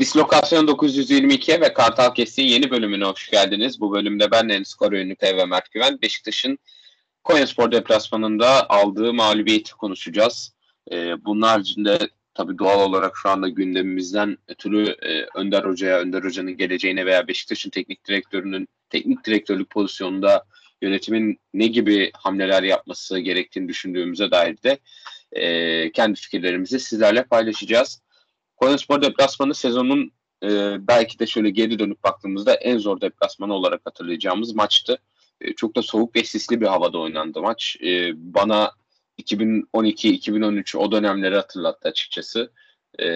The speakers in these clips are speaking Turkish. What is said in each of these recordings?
Dislokasyon 922'ye ve Kartal Kestik'in yeni bölümüne hoş geldiniz. Bu bölümde ben Enis Karayönlük'e ve Mert Güven Beşiktaş'ın Konyaspor deplasmanında aldığı mağlubiyeti konuşacağız. Ee, bunun haricinde tabii doğal olarak şu anda gündemimizden ötürü e, Önder Hoca'ya, Önder Hoca'nın geleceğine veya Beşiktaş'ın teknik direktörünün teknik direktörlük pozisyonunda yönetimin ne gibi hamleler yapması gerektiğini düşündüğümüze dair de e, kendi fikirlerimizi sizlerle paylaşacağız. Konyaspor deplasmanı sezonun e, belki de şöyle geri dönüp baktığımızda en zor deplasmanı olarak hatırlayacağımız maçtı. E, çok da soğuk ve sisli bir havada oynandı maç. E, bana 2012-2013 o dönemleri hatırlattı açıkçası. E,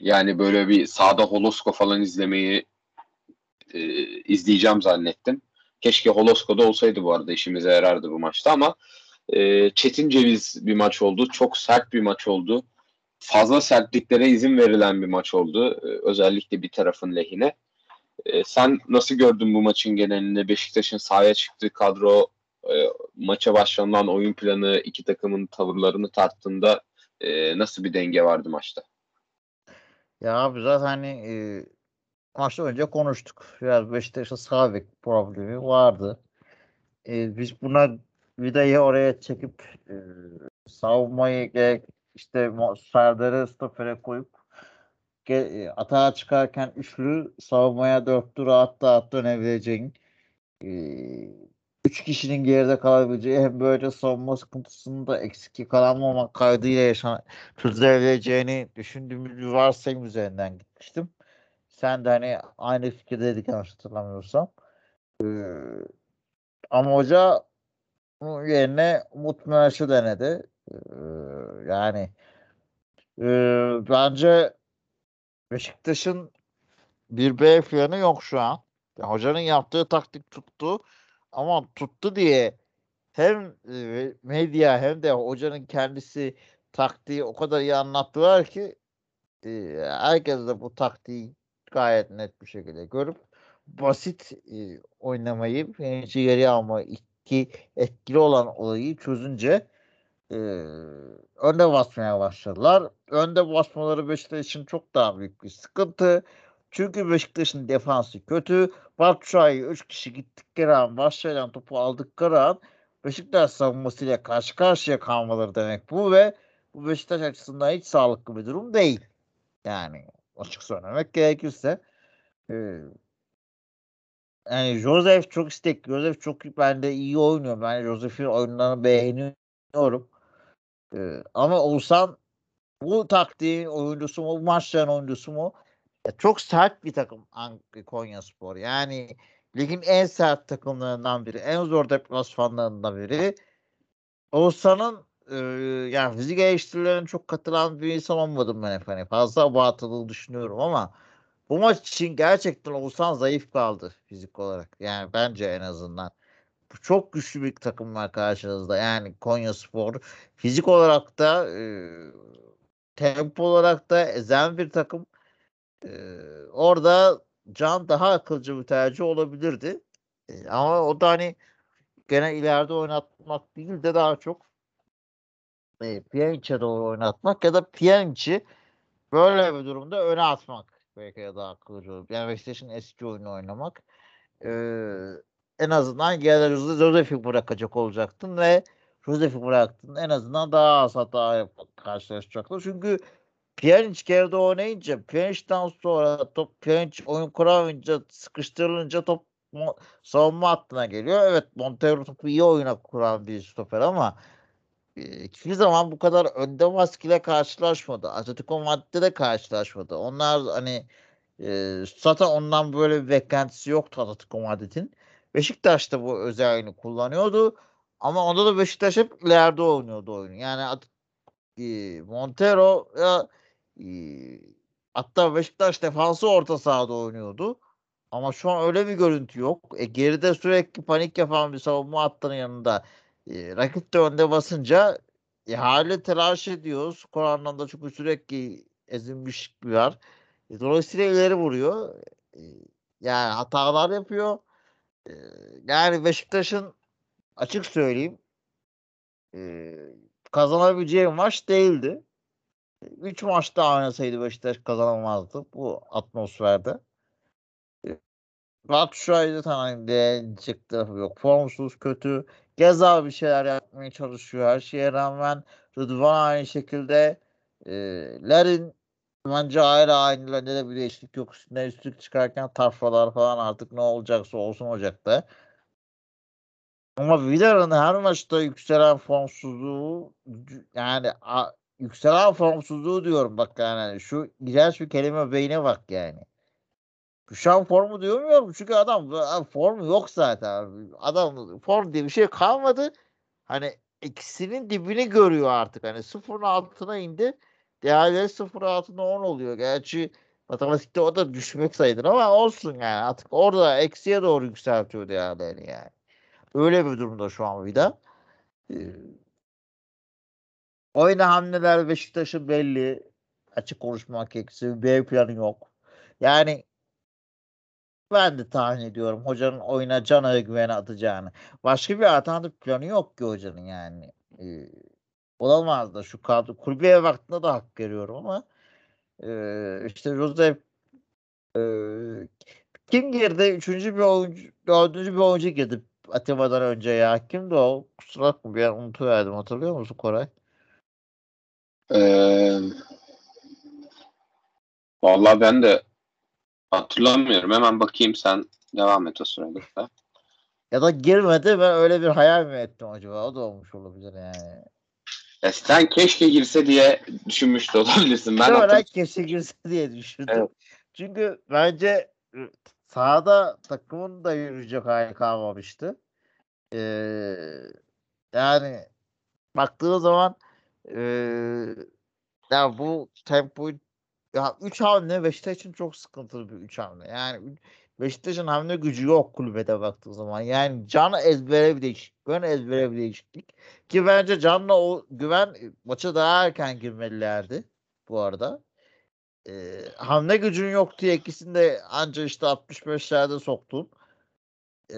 yani böyle bir sahada holosko falan izlemeyi e, izleyeceğim zannettim. Keşke holoskoda olsaydı bu arada işimize yarardı bu maçta ama e, çetin ceviz bir maç oldu. Çok sert bir maç oldu fazla sertliklere izin verilen bir maç oldu. Ee, özellikle bir tarafın lehine. Ee, sen nasıl gördün bu maçın genelinde? Beşiktaş'ın sahaya çıktığı kadro, e, maça başlanılan oyun planı, iki takımın tavırlarını tarttığında e, nasıl bir denge vardı maçta? Ya abi zaten hani e, maçta önce konuştuk. Biraz Beşiktaş'ın sağ problemi vardı. E, biz buna vidayı oraya çekip e, savunmayı gerek işte Serdar'ı stopere koyup e, atağa çıkarken üçlü savunmaya dörtlü rahat rahat dönebileceğin e, üç kişinin geride kalabileceği hem böyle savunma sıkıntısını da eksik yakalanmamak kaydıyla yaşan çözebileceğini düşündüğümüz bir varsayım üzerinden gitmiştim. Sen de hani aynı fikirdeydik yanlış hatırlamıyorsam. Ee, ama hoca yerine Umut Meraş'ı denedi. Yani e, bence Beşiktaş'ın bir B planı yok şu an. Yani hocanın yaptığı taktik tuttu ama tuttu diye hem e, medya hem de hocanın kendisi taktiği o kadar iyi anlattılar ki e, herkes de bu taktiği gayet net bir şekilde görüp basit e, oynamayı, geri alma iki etkili olan olayı çözünce önde basmaya başladılar. Önde basmaları Beşiktaş için çok daha büyük bir sıkıntı. Çünkü Beşiktaş'ın defansı kötü. Batshuayi 3 kişi gittikleri an başlayan topu aldıkları an Beşiktaş savunmasıyla karşı karşıya kalmaları demek bu ve bu Beşiktaş açısından hiç sağlıklı bir durum değil. Yani açık söylemek gerekirse e, yani Joseph çok istek. Joseph çok ben de iyi oynuyor. Ben Joseph'in oyunlarını beğeniyorum. Ama Oğuzhan bu taktiğin oyuncusu mu, bu maçların oyuncusu mu? Ya çok sert bir takım Konya Spor. Yani ligin en sert takımlarından biri. En zor deplasmanlarından biri. Oğuzhan'ın e, yani fizik eleştirilerine çok katılan bir insan olmadım ben efendim. Fazla abartıldığını düşünüyorum ama bu maç için gerçekten Oğuzhan zayıf kaldı fizik olarak. Yani bence en azından çok güçlü bir takım var karşınızda. Yani Konya Spor fizik olarak da e, tempo olarak da ezen bir takım. E, orada Can daha akılcı bir tercih olabilirdi. E, ama o da hani gene ileride oynatmak değil de daha çok e, Pjanic'e doğru oynatmak ya da Pjanic'i böyle bir durumda öne atmak belki ya daha akılcı olur. Yani Beşiktaş'ın eski oyunu oynamak. Ee, en azından Gerard Joseph'i bırakacak olacaktın ve Joseph'i bıraktın. En azından daha az hata karşılaşacaktın. Çünkü Pjanic geride oynayınca Pjanic'ten sonra top Pjanic oyun kuramayınca sıkıştırılınca top savunma hattına geliyor. Evet Montero topu iyi oyuna kuran bir stoper ama hiçbir zaman bu kadar önde baskıyla karşılaşmadı. Atletico Madrid'de karşılaşmadı. Onlar hani e, zaten ondan böyle bir beklentisi yoktu Atletico Madrid'in. Beşiktaş da bu özelliğini kullanıyordu. Ama onda da Beşiktaş hep ileride oynuyordu oyunu. Yani e, Montero e, hatta Beşiktaş defansı orta sahada oynuyordu. Ama şu an öyle bir görüntü yok. E, geride sürekli panik yapan bir savunma hattının yanında e, rakip de önde basınca e, hali telaş ediyor. Skor anlamda çünkü sürekli ezilmiş var. E, dolayısıyla ileri vuruyor. E, yani hatalar yapıyor yani Beşiktaş'ın açık söyleyeyim e, kazanabileceği maç değildi. 3 maçta oynasaydı Beşiktaş kazanamazdı bu atmosferde. Bak şu ayda tamam değinecek tarafı yok. Formsuz kötü. Geza bir şeyler yapmaya çalışıyor. Her şeye rağmen Rıdvan aynı şekilde e, Larin bence ayrı aynı ne de bir değişiklik yok. Üstüne üstlük çıkarken tarfalar falan artık ne olacaksa olsun Ocak'ta. Ama Villar'ın her maçta yükselen formsuzluğu yani a, yükselen formsuzluğu diyorum bak yani şu iğrenç bir kelime beyne bak yani. An formu diyemiyorum çünkü adam formu yok zaten. Adam form diye bir şey kalmadı. Hani ikisinin dibini görüyor artık. Hani sıfırın altına indi. Değerleri sıfır altına 10 oluyor. Gerçi matematikte o da düşmek sayılır ama olsun yani. Artık orada eksiye doğru yükseltiyor değerlerini yani. Öyle bir durumda şu an Vida. Ee, oyna hamleler Beşiktaş'ın belli. Açık konuşmak gerekirse B planı yok. Yani ben de tahmin ediyorum hocanın oyuna Can'a güvene atacağını. Başka bir alternatif planı yok ki hocanın yani. Ee, olamaz da şu kadro kulübeye baktığında da hak veriyorum ama e, işte Josep e, kim girdi? Üçüncü bir oyuncu, dördüncü bir oyuncu girdi Atiba'dan önce ya. Kimdi o? Kusura bakma bir an unutuverdim. Hatırlıyor musun Koray? Ee, vallahi ben de hatırlamıyorum. Hemen bakayım sen devam et o sırada. Ya da girmedi ben öyle bir hayal mi ettim acaba? O da olmuş olabilir yani. Ya sen keşke girse diye düşünmüş de olabilirsin. Ben Muhtemelen keşke girse diye düşündüm. Evet. Çünkü bence sahada takımın da yürüyecek hali kalmamıştı. Ee, yani baktığı zaman e, ya bu tempo ya 3 hamle Beşiktaş için çok sıkıntılı bir 3 hamle. Yani Beşiktaş'ın hamle gücü yok kulübede baktığı zaman. Yani Can ezbere bir değişiklik. Güven ezbere bir değişiklik. Ki bence Can'la o güven maça daha erken girmelilerdi bu arada. Ee, hamle gücün yok diye ikisini de anca işte 65'lerde soktun. Ee,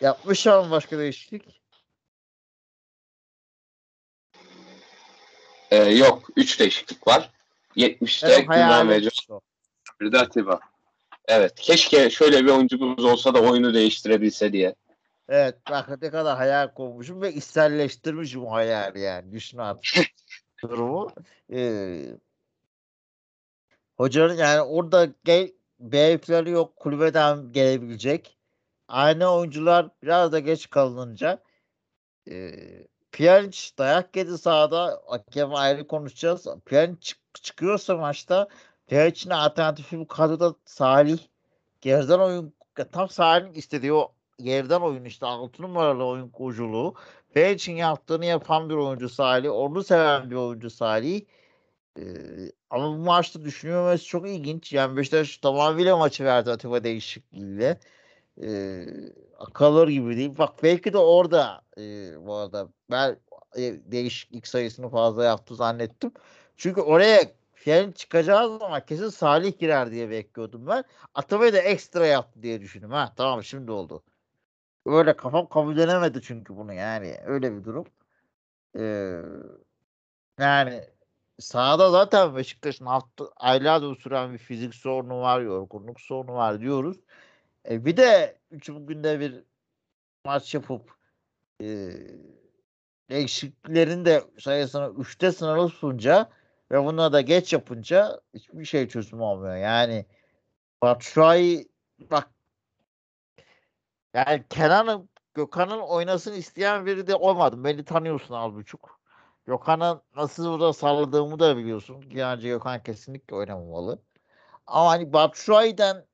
yapmış ama başka değişiklik. Ee, yok. 3 değişiklik var. 70'te Evet, Güven ve. Bir de Atiba. Evet. Keşke şöyle bir oyuncumuz olsa da oyunu değiştirebilse diye. Evet bak ne kadar hayal kurmuşum ve içselleştirmişim o hayali yani. Düşün artık durumu. Ee, hocanın yani orada gel, B planı yok kulübeden gelebilecek. Aynı oyuncular biraz da geç kalınınca e, Pjanic dayak yedi sahada. Hakem ayrı konuşacağız. Pjanic çık- çıkıyorsa maçta Pjanic'in alternatifi bu kadroda Salih. Geriden oyun tam Salih'in istediği o geriden oyun işte 6 numaralı oyun kuruculuğu. Pjanic'in yaptığını yapan bir oyuncu Salih. Onu seven bir oyuncu Salih. Ee, ama bu maçta düşünülmesi çok ilginç. Yani Beşiktaş tamamıyla maçı verdi Atiba değişikliğiyle. Ee, kalır gibi değil. Bak belki de orada e, bu arada ben e, değişiklik sayısını fazla yaptı zannettim. Çünkü oraya Fiyan çıkacağı zaman kesin Salih girer diye bekliyordum ben. Atabey de ekstra yaptı diye düşündüm. Ha tamam şimdi oldu. Öyle kafam kabullenemedi çünkü bunu yani. Öyle bir durum. Ee, yani sahada zaten Beşiktaş'ın hafta aylardır süren bir fizik sorunu var, yorgunluk sorunu var diyoruz. E, bir de üç günde bir maç yapıp e, değişikliklerin de sayısını üçte sınırlı tutunca ve bunu da geç yapınca hiçbir şey çözüm olmuyor. Yani Batshuayi bak yani Kenan'ın Gökhan'ın oynasın isteyen biri de olmadı. Beni tanıyorsun al buçuk. Gökhan'ın nasıl burada salladığımı da biliyorsun. Yani Gökhan kesinlikle oynamamalı. Ama hani Batshuayi'den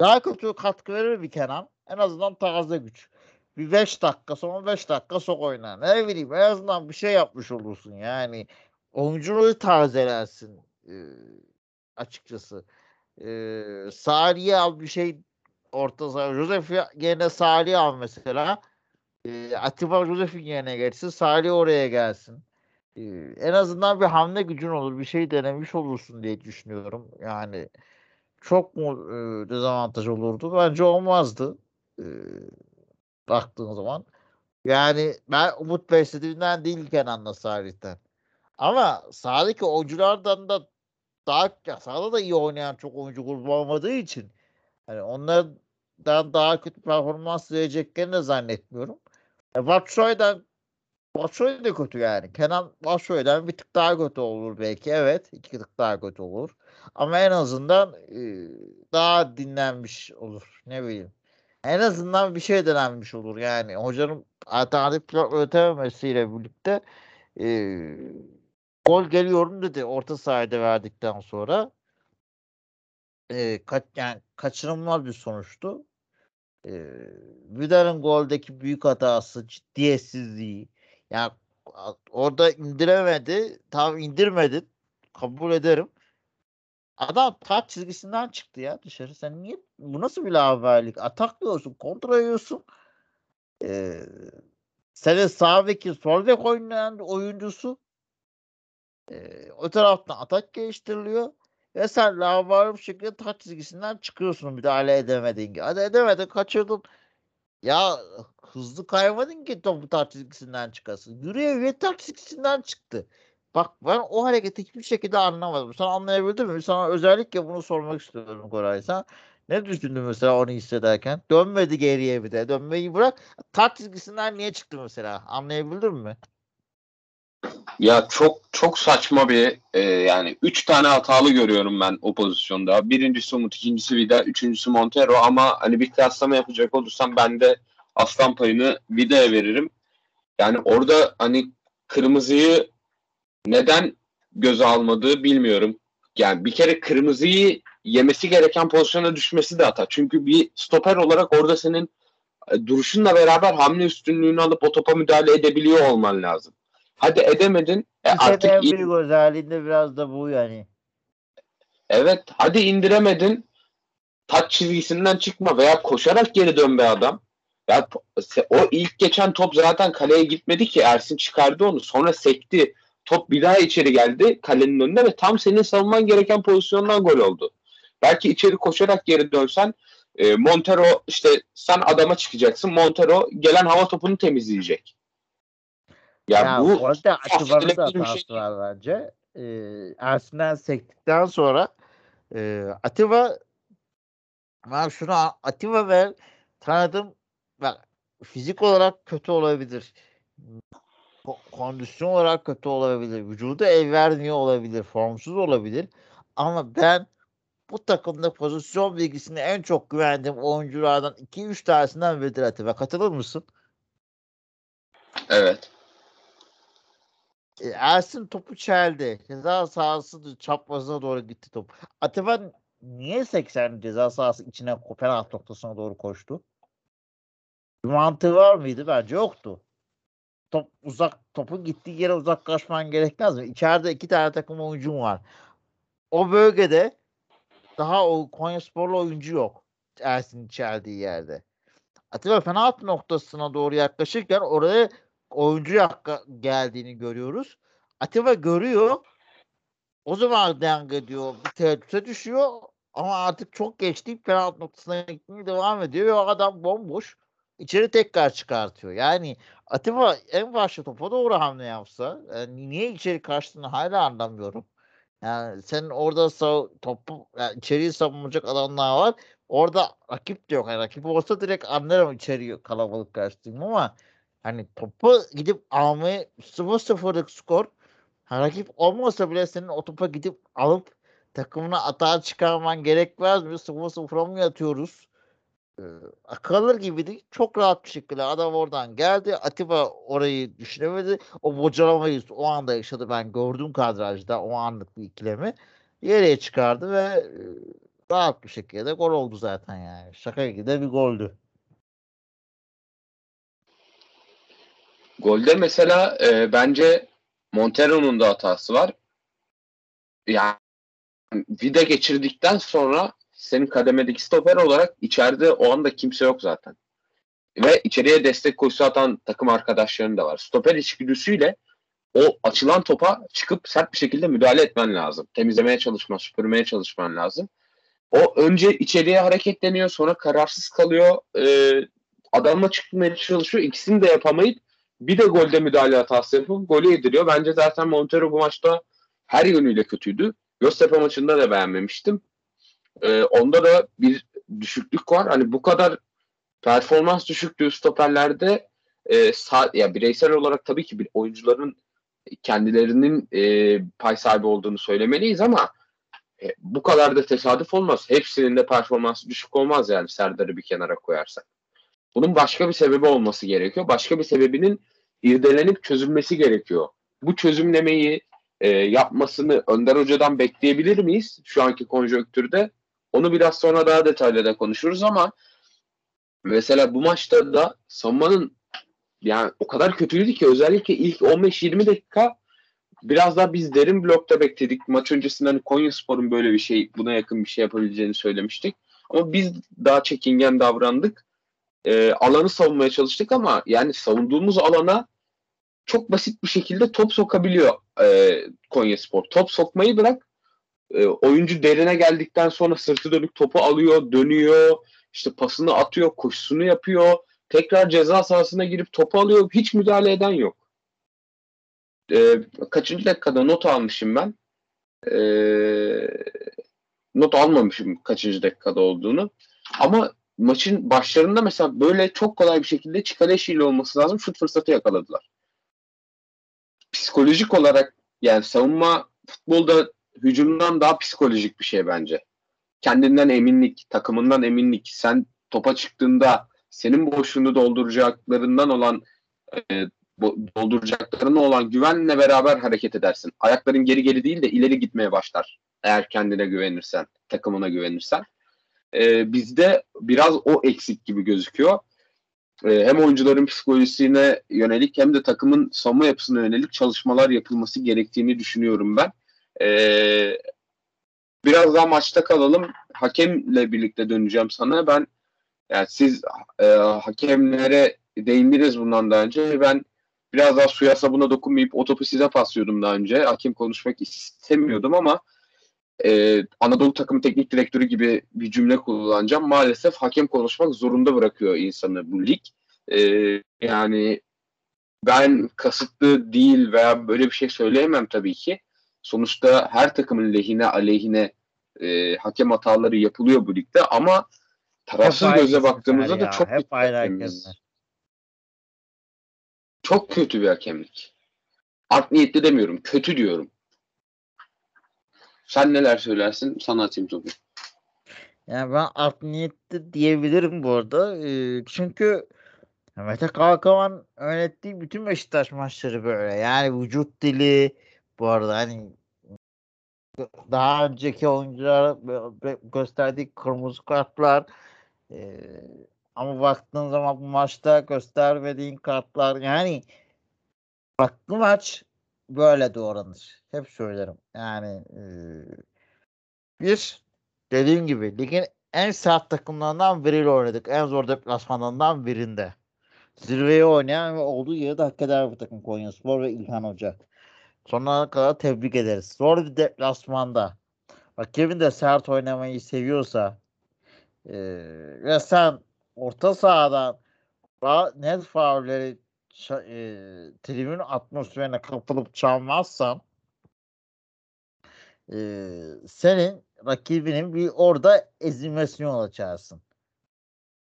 daha kötü katkı verir bir Kenan. En azından taze güç. Bir 5 dakika sonra 5 dakika sok oynar. Ne bileyim en azından bir şey yapmış olursun yani. Oyunculuğu tazelersin e, açıkçası. E, Salih'i al bir şey orta saha. Josef yerine Salih al mesela. E, Atiba Josef'in yerine geçsin. Salih oraya gelsin. E, en azından bir hamle gücün olur. Bir şey denemiş olursun diye düşünüyorum. Yani çok mu e, dezavantaj olurdu? Bence olmazdı. E, baktığın zaman. Yani ben umut beslediğimden değil Kenan'la Salih'ten. Ama sahadaki oyunculardan da daha ya sahada da iyi oynayan çok oyuncu grubu olmadığı için hani onlardan daha kötü performans vereceklerini de zannetmiyorum. E, Batshuayi'den Batshuayi de kötü yani. Kenan Batshuayi'den bir tık daha kötü olur belki. Evet. iki tık daha kötü olur. Ama en azından e, daha dinlenmiş olur. Ne bileyim. En azından bir şey denenmiş olur. Yani hocanın alternatif plan üretememesiyle birlikte e, gol geliyorum dedi orta sahada verdikten sonra. E, kaç, yani kaçırılmaz bir sonuçtu. E, Vidal'ın goldeki büyük hatası, ciddiyetsizliği. Yani orada indiremedi. Tam indirmedin. Kabul ederim. Adam taç çizgisinden çıktı ya dışarı. Sen niye bu nasıl bir laverlik? Ataklıyorsun, kontra yiyorsun. Ee, senin sağ beki sol bek oynayan oyuncusu o taraftan atak geliştiriliyor ve sen lavarlı bir şekilde taç çizgisinden çıkıyorsun müdahale edemediğin gibi. Hadi edemedin kaçırdın. Ya hızlı kaymadın ki topu taç çizgisinden çıkasın. Yürüye yürüye taç çizgisinden çıktı. Bak ben o hareketi hiçbir şekilde anlamadım. Sen anlayabildin mi? Sana özellikle bunu sormak istiyorum Koray. Sen ne düşündün mesela onu hissederken? Dönmedi geriye bir de. Dönmeyi bırak. Taç çizgisinden niye çıktı mesela? Anlayabildin mi? Ya çok çok saçma bir e, yani üç tane hatalı görüyorum ben o pozisyonda. Birincisi Umut, ikincisi Vida, üçüncüsü Montero ama hani bir kıyaslama yapacak olursam ben de aslan payını Vida'ya veririm. Yani orada hani kırmızıyı neden göze almadığı bilmiyorum. Yani bir kere kırmızıyı yemesi gereken pozisyona düşmesi de hata. Çünkü bir stoper olarak orada senin e, duruşunla beraber hamle üstünlüğünü alıp o topa müdahale edebiliyor olman lazım. Hadi edemedin. E artık en büyük özelliğinde biraz da bu yani. Evet. Hadi indiremedin. Taç çizgisinden çıkma veya koşarak geri dön be adam. Ya o ilk geçen top zaten kaleye gitmedi ki Ersin çıkardı onu. Sonra sekti. Top bir daha içeri geldi kalenin önünde ve tam senin savunman gereken pozisyondan gol oldu. Belki içeri koşarak geri dönsen e, Montero işte sen adama çıkacaksın. Montero gelen hava topunu temizleyecek. Ya, ya bu orada Atibar'ın da hatası şey. var bence. Ee, Ersin'den sektikten sonra e, Atiba ben şunu Atiba ve tanıdım bak fizik olarak kötü olabilir. Kondisyon olarak kötü olabilir. Vücudu el vermiyor olabilir. Formsuz olabilir. Ama ben bu takımda pozisyon bilgisini en çok güvendiğim oyunculardan 2-3 tanesinden Vedir Atiba. Katılır mısın? Evet. E, Ersin topu çeldi. Ceza sahası çaprazına doğru gitti top. Atiba niye 80 ceza sahası içine penaltı noktasına doğru koştu? Bir mantığı var mıydı? Bence yoktu. Top uzak topun gittiği yere uzaklaşman gerekmez mi? İçeride iki tane takım oyuncum var. O bölgede daha o Konya Sporlu oyuncu yok. Ersin içerdiği yerde. Atiba penaltı noktasına doğru yaklaşırken oraya oyuncu geldiğini görüyoruz. Atiba görüyor. O zaman denk ediyor. Bir tereddüte düşüyor. Ama artık çok geç deyip penaltı noktasına gitmeye devam ediyor. Ve o adam bomboş. içeri tekrar çıkartıyor. Yani Atiba en başta topa doğru hamle yapsa yani niye içeri kaçtığını hala anlamıyorum. Yani senin orada sağ, topu yani içeriği savunacak adamlar var. Orada rakip de yok. Yani rakip olsa direkt anlarım içeriği kalabalık kaçtığımı ama hani topu gidip almayı 0-0'lık skor rakip olmasa bile senin o topa gidip alıp takımına atağa çıkarman gerekmez mi? 0-0'a mı yatıyoruz? Ee, akılır gibiydi. Çok rahat bir şekilde adam oradan geldi. Atiba orayı düşünemedi. O bocalamayı o anda yaşadı. Ben gördüm kadrajda o anlık bir ikilemi. Yere çıkardı ve e, rahat bir şekilde gol oldu zaten yani. Şaka gibi de bir goldü. Golde mesela e, bence Montero'nun da hatası var. Yani vida geçirdikten sonra senin kademedeki stoper olarak içeride o anda kimse yok zaten. Ve içeriye destek koşusu atan takım arkadaşların da var. Stoper içgüdüsüyle o açılan topa çıkıp sert bir şekilde müdahale etmen lazım. Temizlemeye çalışman, süpürmeye çalışman lazım. O önce içeriye hareketleniyor sonra kararsız kalıyor. Ee, adamla çıkmaya çalışıyor. İkisini de yapamayıp Bir de golde müdahale hatası yapıp golü yediriyor. Bence zaten Montero bu maçta her yönüyle kötüydü. Göztepe maçında da beğenmemiştim. Ee, onda da bir düşüklük var. Hani bu kadar performans düşüklüğü stoperlerde e, sağ, ya bireysel olarak tabii ki bir oyuncuların kendilerinin e, pay sahibi olduğunu söylemeliyiz ama e, bu kadar da tesadüf olmaz. Hepsinin de performansı düşük olmaz yani Serdar'ı bir kenara koyarsak. Bunun başka bir sebebi olması gerekiyor. Başka bir sebebinin irdelenip çözülmesi gerekiyor. Bu çözümlemeyi e, yapmasını Önder Hoca'dan bekleyebilir miyiz şu anki konjonktürde? Onu biraz sonra daha detaylı da konuşuruz ama mesela bu maçta da savunmanın yani o kadar kötüydü ki özellikle ilk 15-20 dakika biraz daha biz derin blokta bekledik. Maç öncesinden hani Konya Spor'un böyle bir şey, buna yakın bir şey yapabileceğini söylemiştik. Ama biz daha çekingen davrandık. E, alanı savunmaya çalıştık ama yani savunduğumuz alana çok basit bir şekilde top sokabiliyor e, Konya Spor. Top sokmayı bırak e, oyuncu derine geldikten sonra sırtı dönük topu alıyor, dönüyor, işte pasını atıyor, koşusunu yapıyor. Tekrar ceza sahasına girip topu alıyor. Hiç müdahale eden yok. E, kaçıncı dakikada not almışım ben. E, not almamışım kaçıncı dakikada olduğunu. Ama maçın başlarında mesela böyle çok kolay bir şekilde Çikaleşi ile olması lazım. Şut fırsatı yakaladılar. Psikolojik olarak yani savunma futbolda hücumdan daha psikolojik bir şey bence. Kendinden eminlik, takımından eminlik. Sen topa çıktığında senin boşluğunu dolduracaklarından olan e, dolduracaklarına olan güvenle beraber hareket edersin. Ayakların geri geri değil de ileri gitmeye başlar. Eğer kendine güvenirsen, takımına güvenirsen. Ee, bizde biraz o eksik gibi gözüküyor. Ee, hem oyuncuların psikolojisine yönelik hem de takımın savunma yapısına yönelik çalışmalar yapılması gerektiğini düşünüyorum ben. Ee, biraz daha maçta kalalım. Hakemle birlikte döneceğim sana. Ben yani siz e, hakemlere değindiniz bundan daha önce. Ben biraz daha suya sabuna dokunmayıp o topu size paslıyordum daha önce. Hakem konuşmak istemiyordum ama e, Anadolu takım teknik direktörü gibi bir cümle kullanacağım. Maalesef hakem konuşmak zorunda bırakıyor insanı bu lig. E, yani ben kasıtlı değil veya böyle bir şey söyleyemem tabii ki. Sonuçta her takımın lehine aleyhine e, hakem hataları yapılıyor bu ligde ama tarafsız göze baktığımızda da çok hep hakemler. Çok kötü bir hakemlik. Art niyetli demiyorum. Kötü diyorum. Sen neler söylersin? Sana atayım topu. Yani ben art niyetli diyebilirim bu arada. Ee, çünkü Mete Kalkavan yönettiği bütün Beşiktaş maçları böyle. Yani vücut dili bu arada hani daha önceki oyuncular gösterdiği kırmızı kartlar e, ama baktığın zaman bu maçta göstermediğin kartlar yani farklı maç böyle doğranır. Hep söylerim. Yani e, bir dediğim gibi ligin en sert takımlarından biriyle oynadık. En zor deplasmanlarından birinde. Zirveye oynayan ve olduğu yeri de hak eder bu takım Konya Spor ve İlhan Hoca. Sonuna kadar tebrik ederiz. Zor bir deplasmanda. Rakibin de sert oynamayı seviyorsa e, ve sen orta sahadan net faulleri e, tribün atmosferine kapılıp çalmazsan e, senin rakibinin bir orada ezilmesine yol açarsın.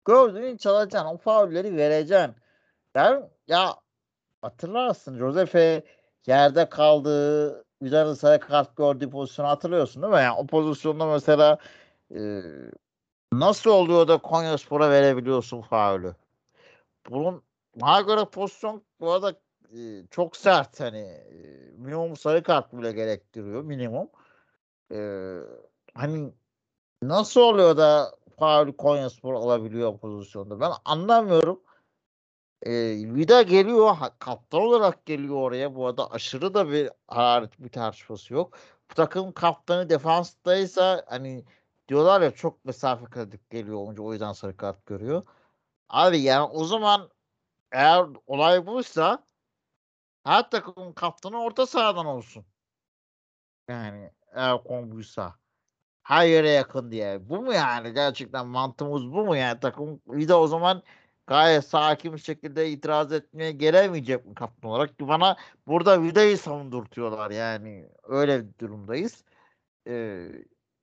Gördüğün çalacaksın. O faulleri vereceksin. Ben ya hatırlarsın Josefe yerde kaldığı Vidal'ın sarı kart gördüğü pozisyonu hatırlıyorsun değil mi? Yani o pozisyonda mesela e, nasıl oluyor da Konya Spor'a verebiliyorsun faulü? Bunun bana göre pozisyon bu arada e, çok sert hani e, minimum sarı kart bile gerektiriyor minimum. E, hani nasıl oluyor da faul Konya Spor alabiliyor pozisyonda? Ben anlamıyorum. E, Vida geliyor. Kaptan olarak geliyor oraya. Bu arada aşırı da bir hararet bir tartışması yok. Bu takım kaptanı defanstaysa hani diyorlar ya çok mesafe kadık geliyor oyuncu o yüzden sarı kart görüyor. Abi yani o zaman eğer olay buysa her takımın kaptanı orta sahadan olsun. Yani eğer konu buysa. Her yere yakın diye. Bu mu yani? Gerçekten mantığımız bu mu yani? Takım bir de o zaman gayet sakin bir şekilde itiraz etmeye gelemeyecek mi kaptan olarak? Bana burada vidayı savundurtuyorlar yani. Öyle bir durumdayız. Ee,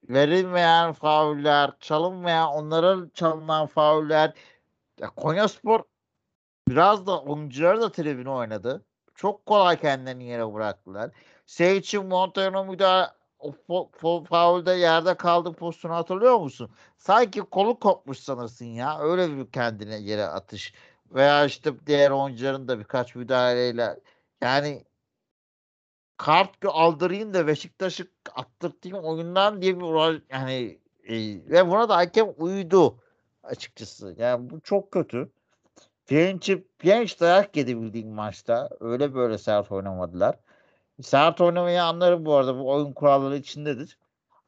verilmeyen fauller, çalınmayan, onların çalınan fauller. Ya Konyaspor biraz da oyuncuları da tribüne oynadı. Çok kolay kendilerini yere bıraktılar. Seyçin Monteiro müdahale faulde yerde kaldı pozisyonu hatırlıyor musun? Sanki kolu kopmuş sanırsın ya. Öyle bir kendine yere atış. Veya işte diğer oyuncuların da birkaç müdahaleyle yani kart aldırayım da Beşiktaş'ı attırtayım oyundan diye bir uğraş yani e, ve buna da hakem uydu açıkçası. Yani bu çok kötü. Piyanç'ı Piyanç dayak yedi bildiğin maçta. Öyle böyle sert oynamadılar. Sert oynamayı anlarım bu arada. Bu oyun kuralları içindedir.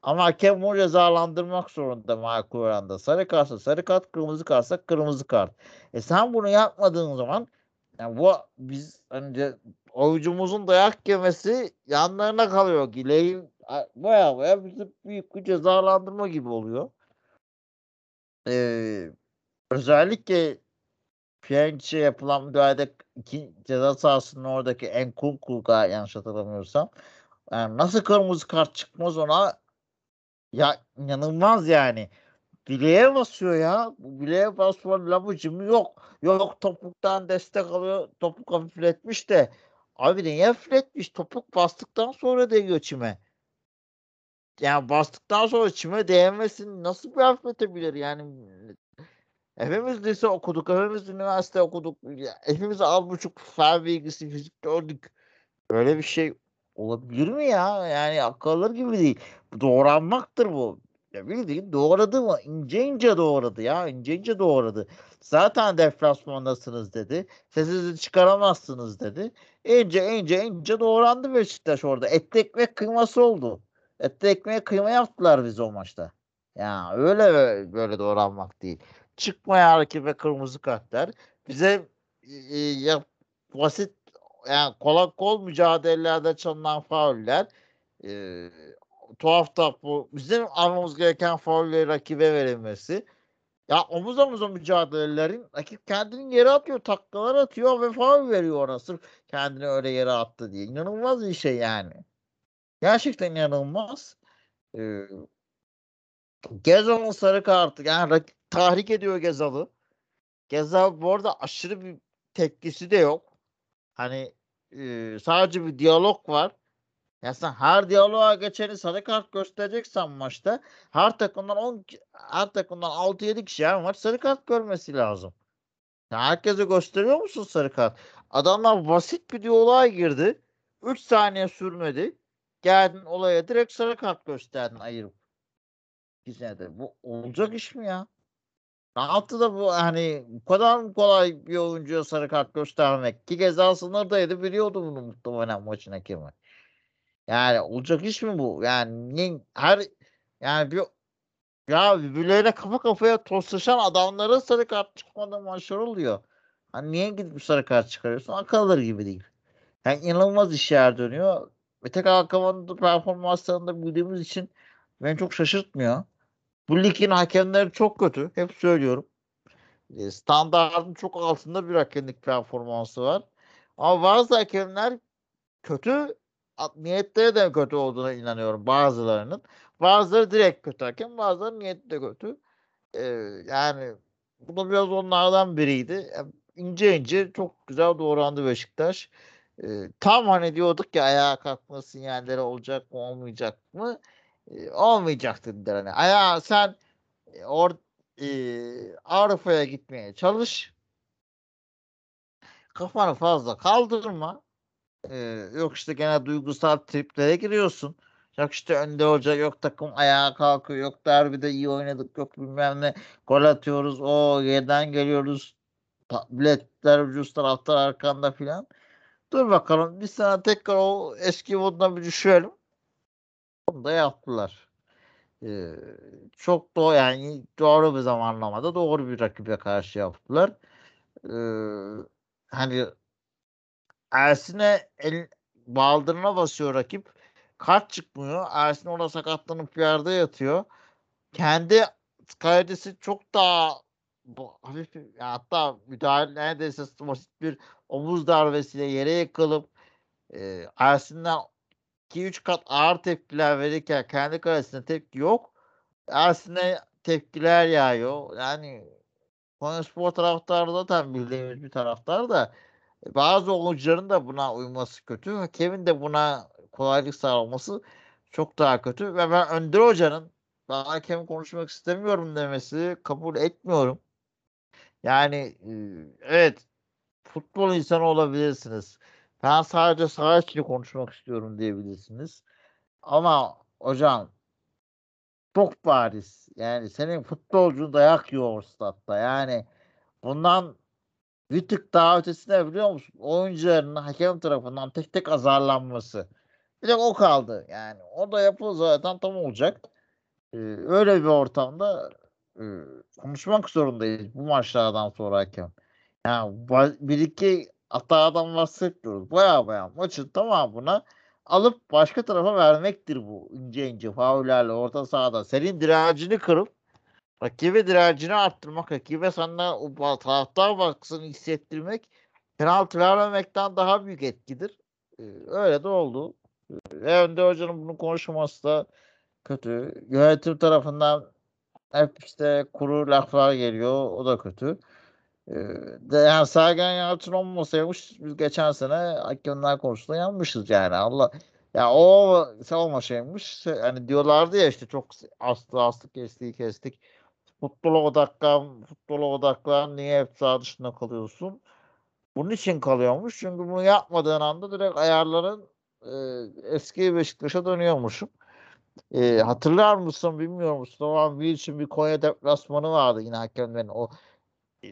Ama hakem bunu cezalandırmak zorunda makul oranda. Sarı kartsa sarı kart, kırmızı kartsa kırmızı kart. E sen bunu yapmadığın zaman yani bu biz önce oyuncumuzun dayak yemesi yanlarına kalıyor. Gileyin baya baya bizi büyük bir cezalandırma gibi oluyor. Ee, özellikle Piyaniç'e yapılan müdahalede ceza sahasının oradaki Enkunku'ga yanlış hatırlamıyorsam yani nasıl kırmızı kart çıkmaz ona ya inanılmaz yani. Bileğe basıyor ya. Bu bileğe basma labucum yok. Yok topuktan destek alıyor. Topuk hafifletmiş de. Abi niye hafifletmiş? Topuk bastıktan sonra değiyor çime. Yani bastıktan sonra çime değmesini nasıl bir hafifletebilir? Yani hepimiz lise okuduk. Hepimiz üniversite okuduk. Hepimiz az buçuk fen bilgisi fizik gördük. Böyle bir şey olabilir mi ya? Yani akıllar gibi değil. Doğranmaktır bu. Ya bildiğin doğradı mı? İnce ince doğradı ya. İnce ince doğradı. Zaten deflasmandasınız dedi. Sesinizi çıkaramazsınız dedi. İnce ince ince doğrandı Beşiktaş orada. Etli ekmek kıyması oldu. Etli ekmeğe kıyma yaptılar biz o maçta. Ya öyle böyle doğranmak değil. Çıkmaya rakibe kırmızı kartlar. Bize e, ya, basit yani kolay kol mücadelelerde çalınan fauller e, tuhaf da bu bizim almamız gereken faulleri rakibe verilmesi. Ya omuz omuza mücadelelerin rakip kendini yere atıyor, taklalar atıyor ve faul veriyor ona sırf kendini öyle yere attı diye. İnanılmaz bir şey yani. Gerçekten inanılmaz. Ee, Gezal'ın sarı kartı yani tahrik ediyor Gezal'ı. Gezal bu arada aşırı bir tepkisi de yok. Hani e, sadece bir diyalog var. Ya sen her diyaloğa geçeni sarı kart göstereceksen maçta her takımdan 10 her takımdan 6-7 kişi her maç sarı kart görmesi lazım. Ya herkese gösteriyor musun sarı kart? Adamlar basit bir diyaloğa girdi. 3 saniye sürmedi. Geldin olaya direkt sarı kart gösterdin ayırıp. De. Bu olacak iş mi ya? Ne yaptı da bu hani bu kadar mı kolay bir oyuncuya sarı kart göstermek ki ceza sınırdaydı biliyordu bunu muhtemelen maçın hakemi. Yani olacak iş mi bu? Yani her yani bir ya birbirleriyle kafa kafaya toslaşan adamlara sarı kart çıkmadan maçlar oluyor. Hani niye gidip sarı kart çıkarıyorsun? Akılları gibi değil. Yani inanılmaz işler dönüyor. Ve tek Hakan'ın performanslarında bildiğimiz için beni çok şaşırtmıyor. Bu ligin hakemleri çok kötü. Hep söylüyorum. Standartın çok altında bir hakemlik performansı var. Ama bazı hakemler kötü niyetleri de kötü olduğuna inanıyorum bazılarının. Bazıları direkt kötü hakem, bazıları niyeti de kötü. Ee, yani bu da biraz onlardan biriydi. Yani ince ince çok güzel doğrandı Beşiktaş. Ee, tam hani diyorduk ya ayağa kalkma sinyalleri olacak mı olmayacak mı? Ee, olmayacak dediler. Hani ayağa sen e, or, e, Avrupa'ya gitmeye çalış. Kafanı fazla kaldırma. Ee, yok işte gene duygusal triplere giriyorsun. Yok işte önde hoca yok takım ayağa kalkıyor. Yok derbide iyi oynadık. Yok bilmem ne gol atıyoruz. O yerden geliyoruz. Biletler ucuz taraftar arkanda filan. Dur bakalım bir sana tekrar o eski moduna bir düşelim. Onu da yaptılar. Ee, çok doğru yani doğru bir zamanlamada doğru bir rakibe karşı yaptılar. Ee, hani Ersin'e el, baldırına basıyor rakip. Kart çıkmıyor. Ersin orada sakatlanıp yerde yatıyor. Kendi kalecisi çok daha hafif hatta müdahale neredeyse basit bir omuz darbesiyle yere yıkılıp e, Ersin'den 2-3 kat ağır tepkiler verirken kendi kalesine tepki yok. Ersin'e tepkiler yağıyor. Yani Konyaspor taraftarı zaten bildiğimiz bir taraftar da bazı oyuncuların da buna uyması kötü. Kevin de buna kolaylık sağlaması çok daha kötü. Ve ben Önder Hoca'nın daha hakem konuşmak istemiyorum demesi kabul etmiyorum. Yani evet futbol insanı olabilirsiniz. Ben sadece saha içini konuşmak istiyorum diyebilirsiniz. Ama hocam çok bariz. Yani senin futbolcun dayak yiyor statta. Yani bundan bir tık daha ötesine biliyor musun? Oyuncuların hakem tarafından tek tek azarlanması. Bir de o kaldı. Yani o da yapılır zaten tam olacak. Ee, öyle bir ortamda e, konuşmak zorundayız bu maçlardan sonra hakem. Yani bir iki hatadan bahsetmiyoruz. Baya baya maçın tamamına alıp başka tarafa vermektir bu. ince ince faullerle orta sahada. Senin direncini kırıp rakibe direncini arttırmak, rakibe sana o taraftar baskısını hissettirmek penaltı vermemekten daha büyük etkidir. Ee, öyle de oldu. Ve Önde Hoca'nın bunu konuşması da kötü. Yönetim tarafından hep işte kuru laflar geliyor. O da kötü. De yani Sergen Yalçın olmasaymış biz geçen sene hakemler konusunda yanmışız yani. Allah ya o olmasaymış hani diyorlardı ya işte çok astı astık kestiği kestik. Futbola odaklan futbola odaklan niye hep sağ dışında kalıyorsun? Bunun için kalıyormuş. Çünkü bunu yapmadığın anda direkt ayarların e, eski Beşiktaş'a dönüyormuşum. E, hatırlar mısın bilmiyor musun? O an bir için bir Konya deplasmanı vardı yine hakemlerin. O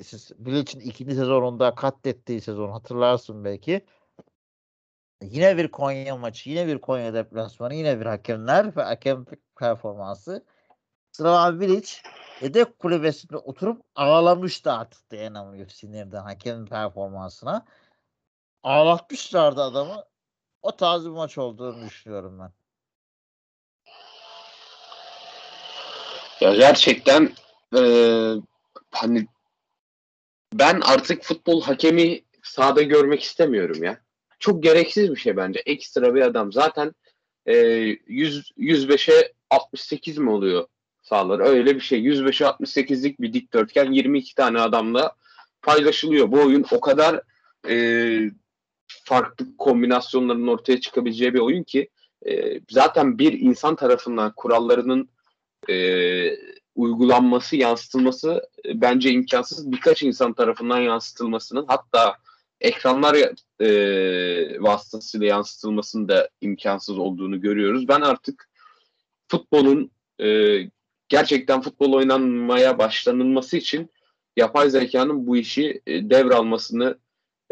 siz Bilic'in ikinci sezonunda katlettiği sezon hatırlarsın belki. Yine bir Konya maçı, yine bir Konya deplasmanı, yine bir hakemler ve hakem performansı. Slavan Bilic yedek kulübesinde oturup ağlamıştı artık dayanamıyor sinirden hakemin performansına. Ağlatmışlardı adamı. O tarz bir maç olduğunu düşünüyorum ben. Ya gerçekten e, hani ben artık futbol hakemi sahada görmek istemiyorum ya. Çok gereksiz bir şey bence. Ekstra bir adam. Zaten e, 100, 105'e 68 mi oluyor sağlar? Öyle bir şey. 105'e 68'lik bir dikdörtgen 22 tane adamla paylaşılıyor. Bu oyun o kadar e, farklı kombinasyonların ortaya çıkabileceği bir oyun ki e, zaten bir insan tarafından kurallarının e, uygulanması, yansıtılması e, bence imkansız. Birkaç insan tarafından yansıtılmasının hatta ekranlar e, vasıtasıyla yansıtılmasının da imkansız olduğunu görüyoruz. Ben artık futbolun e, gerçekten futbol oynanmaya başlanılması için yapay zekanın bu işi e, devralmasını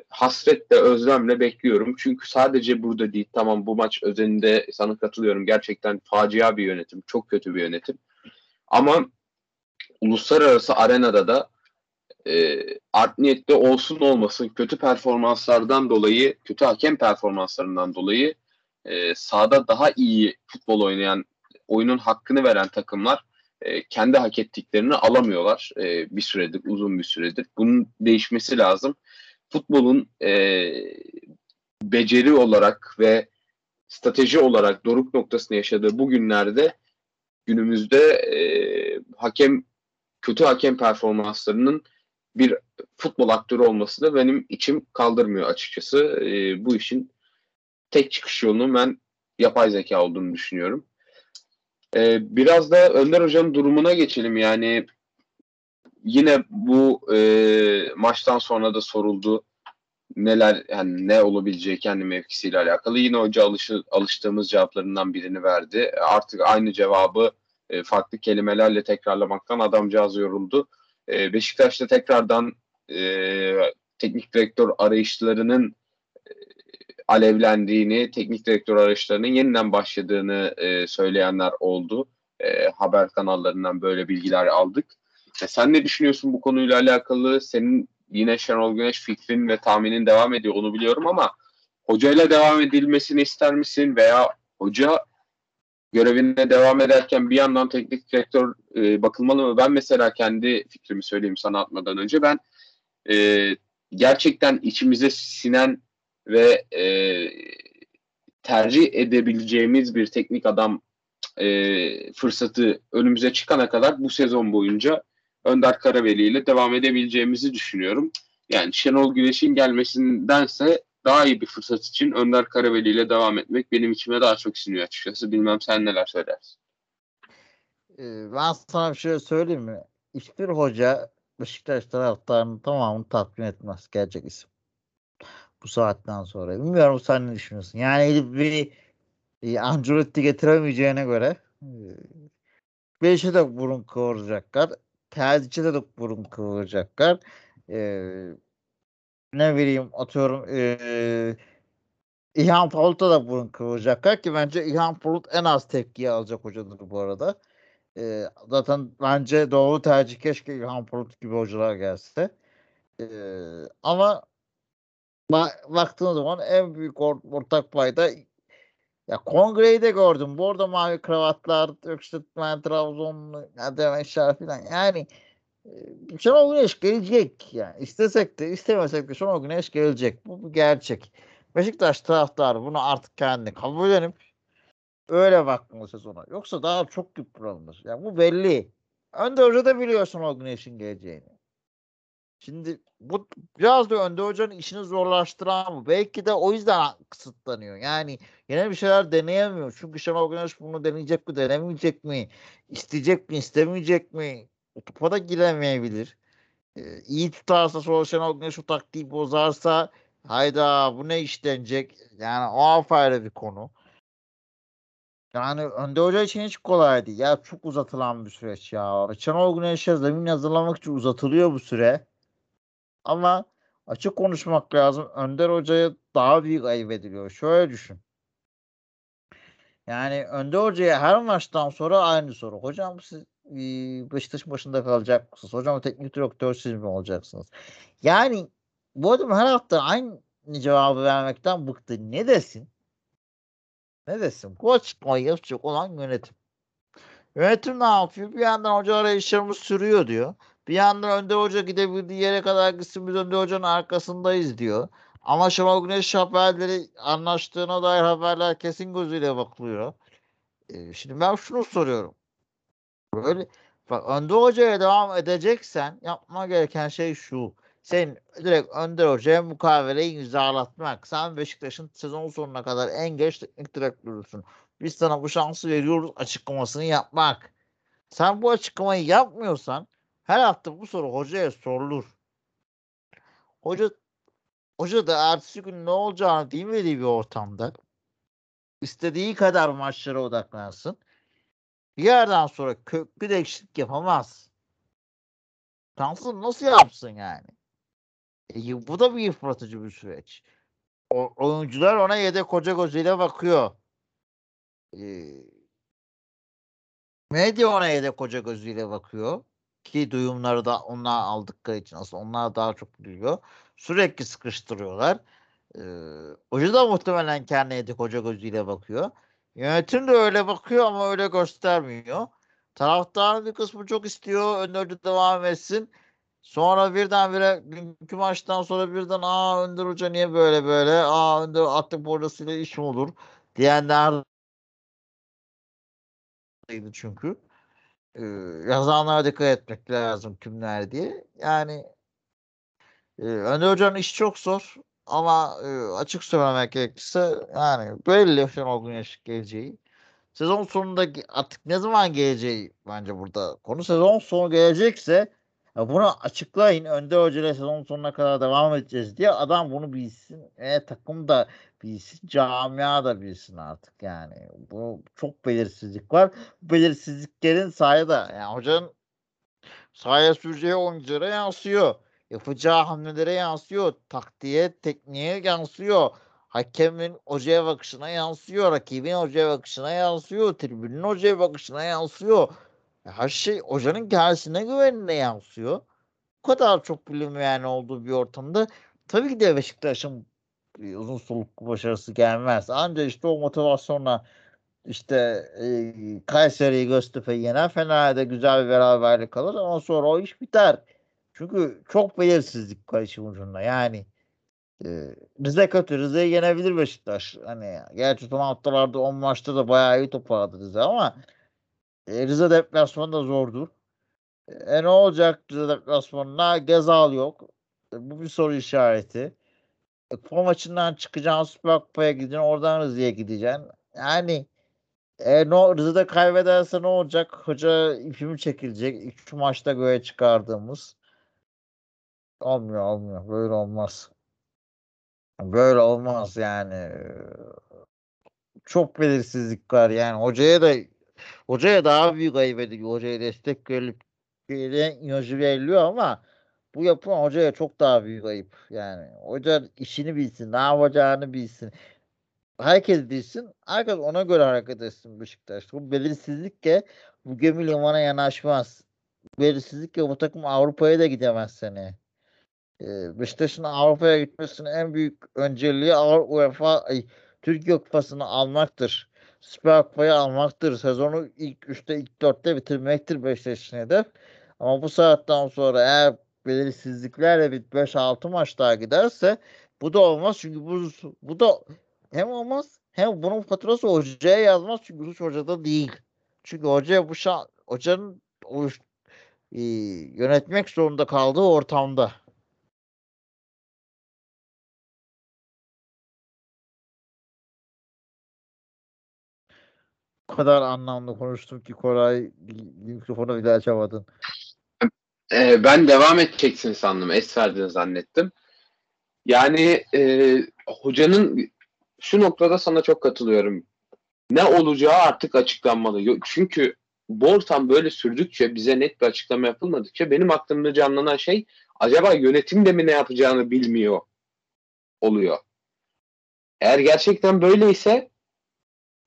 hasretle, özlemle bekliyorum. Çünkü sadece burada değil. Tamam bu maç özelinde sana katılıyorum. Gerçekten facia bir yönetim. Çok kötü bir yönetim. Ama uluslararası arenada da e, art niyetli olsun olmasın kötü performanslardan dolayı, kötü hakem performanslarından dolayı e, sahada daha iyi futbol oynayan, oyunun hakkını veren takımlar e, kendi hak ettiklerini alamıyorlar e, bir süredir, uzun bir süredir. Bunun değişmesi lazım. Futbolun e, beceri olarak ve strateji olarak doruk noktasını yaşadığı bu günlerde günümüzde e, hakem kötü hakem performanslarının bir futbol aktörü olması da benim içim kaldırmıyor açıkçası. E, bu işin tek çıkış yolunun ben yapay zeka olduğunu düşünüyorum. E, biraz da Önder Hoca'nın durumuna geçelim. Yani yine bu e, maçtan sonra da soruldu neler yani ne olabileceği kendi mevkisiyle alakalı. Yine hoca alışı, alıştığımız cevaplarından birini verdi. Artık aynı cevabı e, farklı kelimelerle tekrarlamaktan adamcağız yoruldu. E, Beşiktaş'ta tekrardan e, teknik direktör arayışlarının e, alevlendiğini, teknik direktör arayışlarının yeniden başladığını e, söyleyenler oldu. E, haber kanallarından böyle bilgiler aldık. E, sen ne düşünüyorsun bu konuyla alakalı? Senin yine Şenol Güneş fikrin ve tahminin devam ediyor onu biliyorum ama hocayla devam edilmesini ister misin veya hoca görevine devam ederken bir yandan teknik direktör e, bakılmalı mı? Ben mesela kendi fikrimi söyleyeyim sana atmadan önce. Ben e, gerçekten içimize sinen ve e, tercih edebileceğimiz bir teknik adam e, fırsatı önümüze çıkana kadar bu sezon boyunca Önder Karaveli ile devam edebileceğimizi düşünüyorum. Yani Şenol Güneş'in gelmesindense daha iyi bir fırsat için Önder Karaveli ile devam etmek benim içime daha çok siniyor açıkçası. Bilmem sen neler söylersin. Ee, ben sana bir şey söyleyeyim mi? Hiçbir hoca Beşiktaş taraftarının tamamını tatmin etmez. Gerçek isim. Bu saatten sonra. Bilmiyorum sen ne düşünüyorsun? Yani bir e, Ancelotti getiremeyeceğine göre e, de burun kıvıracaklar. Terdic'e de burun kıvıracaklar. Ee, ne bileyim atıyorum ee, İlhan Palut'a da burun kıvıracaklar ki bence İlhan Palut en az tepkiyi alacak hocadır bu arada. Ee, zaten bence doğru tercih keşke İlhan Palut gibi hocalar gelse. Ee, ama ba- baktığın zaman en büyük or- ortak payda ya kongreyi de gördüm. Bu arada mavi kravatlar, Öksütmen, Trabzonlu, Ademeşler falan. Yani Şenol Güneş gelecek. Yani istesek de istemesek de Şenol Güneş gelecek. Bu bir gerçek. Beşiktaş taraftarı bunu artık kendi kabul edip öyle bakmalı sezona. Yoksa daha çok yıpranır. Yani bu belli. Önde Hoca da biliyor Şenol Güneş'in geleceğini. Şimdi bu biraz da Önde Hoca'nın işini zorlaştıran bu. Belki de o yüzden kısıtlanıyor. Yani yine bir şeyler deneyemiyor. Çünkü Şenol Güneş bunu deneyecek mi, denemeyecek mi? isteyecek mi, istemeyecek mi? O topa da giremeyebilir. Ee, iyi tutarsa sonra Şenol Güneş o taktiği bozarsa hayda bu ne işlenecek? Yani o apayrı bir konu. Yani Önde Hoca için hiç kolay değil. Ya çok uzatılan bir süreç ya. Şenol Güneş'e zemin hazırlamak için uzatılıyor bu süre. Ama açık konuşmak lazım. Önder Hoca'ya daha büyük ayıp ediliyor. Şöyle düşün. Yani Önder Hoca'ya her maçtan sonra aynı soru. Hocam siz Beşiktaş başında kalacak mısınız? Hocam teknik direktör siz mi olacaksınız? Yani bu adam her hafta aynı cevabı vermekten bıktı. Ne desin? Ne desin? Bu açıklamayı yapacak olan yönetim. Yönetim ne yapıyor? Bir yandan hoca arayışlarımız sürüyor diyor. Bir yandan Önde Hoca gidebildiği yere kadar gitsin biz Önde Hoca'nın arkasındayız diyor. Ama Şenol Güneş haberleri anlaştığına dair haberler kesin gözüyle bakılıyor. Ee, şimdi ben şunu soruyorum. Böyle bak Önder Hoca'ya devam edeceksen yapma gereken şey şu. Sen direkt Önder Hoca'ya mukaveleyi imzalatmak. Sen Beşiktaş'ın sezon sonuna kadar en geç teknik direktörüsün. Biz sana bu şansı veriyoruz açıklamasını yapmak. Sen bu açıklamayı yapmıyorsan her hafta bu soru hocaya sorulur. Hoca hoca da ertesi gün ne olacağını bilmediği bir ortamda istediği kadar maçlara odaklansın. Bir yerden sonra köklü değişiklik yapamaz. Transfer nasıl yapsın yani? E, bu da bir yıpratıcı bir süreç. O, oyuncular ona yedek koca gözüyle bakıyor. E, medya ona yedek koca gözüyle bakıyor ki duyumları da onlar aldıkları için aslında onlar daha çok duyuyor. Sürekli sıkıştırıyorlar. Ee, hoca da muhtemelen kendine koca gözüyle bakıyor. Yönetim de öyle bakıyor ama öyle göstermiyor. Taraftarın bir kısmı çok istiyor. Önder devam etsin. Sonra birdenbire dünkü maçtan sonra birden aa Önder Hoca niye böyle böyle aa Önder artık hocasıyla iş mi olur diyenler çünkü yazanlara dikkat etmek lazım kimler diye. Yani e, Önder Hoca'nın işi çok zor ama e, açık söylemek gerekirse yani belli Şenol Güneş geleceği. Sezon sonunda artık ne zaman geleceği bence burada konu sezon sonu gelecekse ya bunu açıklayın. Önde Hoca ile sezon sonuna kadar devam edeceğiz diye adam bunu bilsin. E, takım da bilsin. Camia da bilsin artık yani. Bu çok belirsizlik var. Bu belirsizliklerin sahada yani hocanın sahaya süreceği oyunculara yansıyor. Yapacağı hamlelere yansıyor. Taktiğe, tekniğe yansıyor. Hakemin hocaya bakışına yansıyor. Rakibin hocaya bakışına yansıyor. Tribünün hocaya bakışına yansıyor her şey hocanın kendisine güvenine yansıyor. Bu kadar çok bilinmeyen olduğu bir ortamda tabii ki de Beşiktaş'ın uzun soluklu başarısı gelmez. Ancak işte o motivasyonla işte e, Kayseri'yi Göztepe'yi yener. Fener'de güzel bir beraberlik alır ama sonra o iş biter. Çünkü çok belirsizlik işin ucunda. Yani e, Rize kötü. Rize'yi yenebilir Beşiktaş. Hani gerçi son haftalarda 10 maçta da bayağı iyi toparladı Rize ama e, Rize deplasmanı da zordur. E ne olacak Rize deplasmanına? Gezal yok. E, bu bir soru işareti. E, Kupa maçından çıkacaksın Süper Kupa'ya gideceksin. Oradan Rize'ye gideceksin. Yani e, no, Rize'de kaybederse ne olacak? Hoca ipimi çekilecek. İlk maçta göğe çıkardığımız. Olmuyor olmuyor. Böyle olmaz. Böyle olmaz yani. Çok belirsizlik var yani. Hocaya da hocaya daha büyük ayıp ediliyor. Hocaya destek verilip imajı veriliyor ama bu yapılan hocaya çok daha büyük ayıp. Yani hoca işini bilsin, ne yapacağını bilsin. Herkes bilsin. Herkes ona göre hareket etsin Beşiktaş. Bu belirsizlikle bu gemi limana yanaşmaz. Belirsizlikle bu takım Avrupa'ya da gidemez seni. Ee, Beşiktaş'ın Avrupa'ya gitmesinin en büyük önceliği UEFA ay, Türkiye Kupası'nı almaktır. Süper Kupayı almaktır. Sezonu ilk 3'te ilk 4'te bitirmektir Beşiktaş'ın hedef. Ama bu saatten sonra eğer belirsizliklerle bir 5-6 maç daha giderse bu da olmaz. Çünkü bu, bu da hem olmaz hem bunun faturası hocaya yazmaz. Çünkü suç hocada değil. Çünkü hocaya bu şan, hocanın o, e, yönetmek zorunda kaldığı ortamda. Kadar anlamlı konuştum ki Koray mikrofonu bile açamadın. Ee, ben devam edeceksin sandım. Es verdiğini zannettim. Yani e, hocanın şu noktada sana çok katılıyorum. Ne olacağı artık açıklanmalı. Çünkü bu ortam böyle sürdükçe bize net bir açıklama yapılmadıkça benim aklımda canlanan şey acaba yönetim de mi ne yapacağını bilmiyor oluyor. Eğer gerçekten böyleyse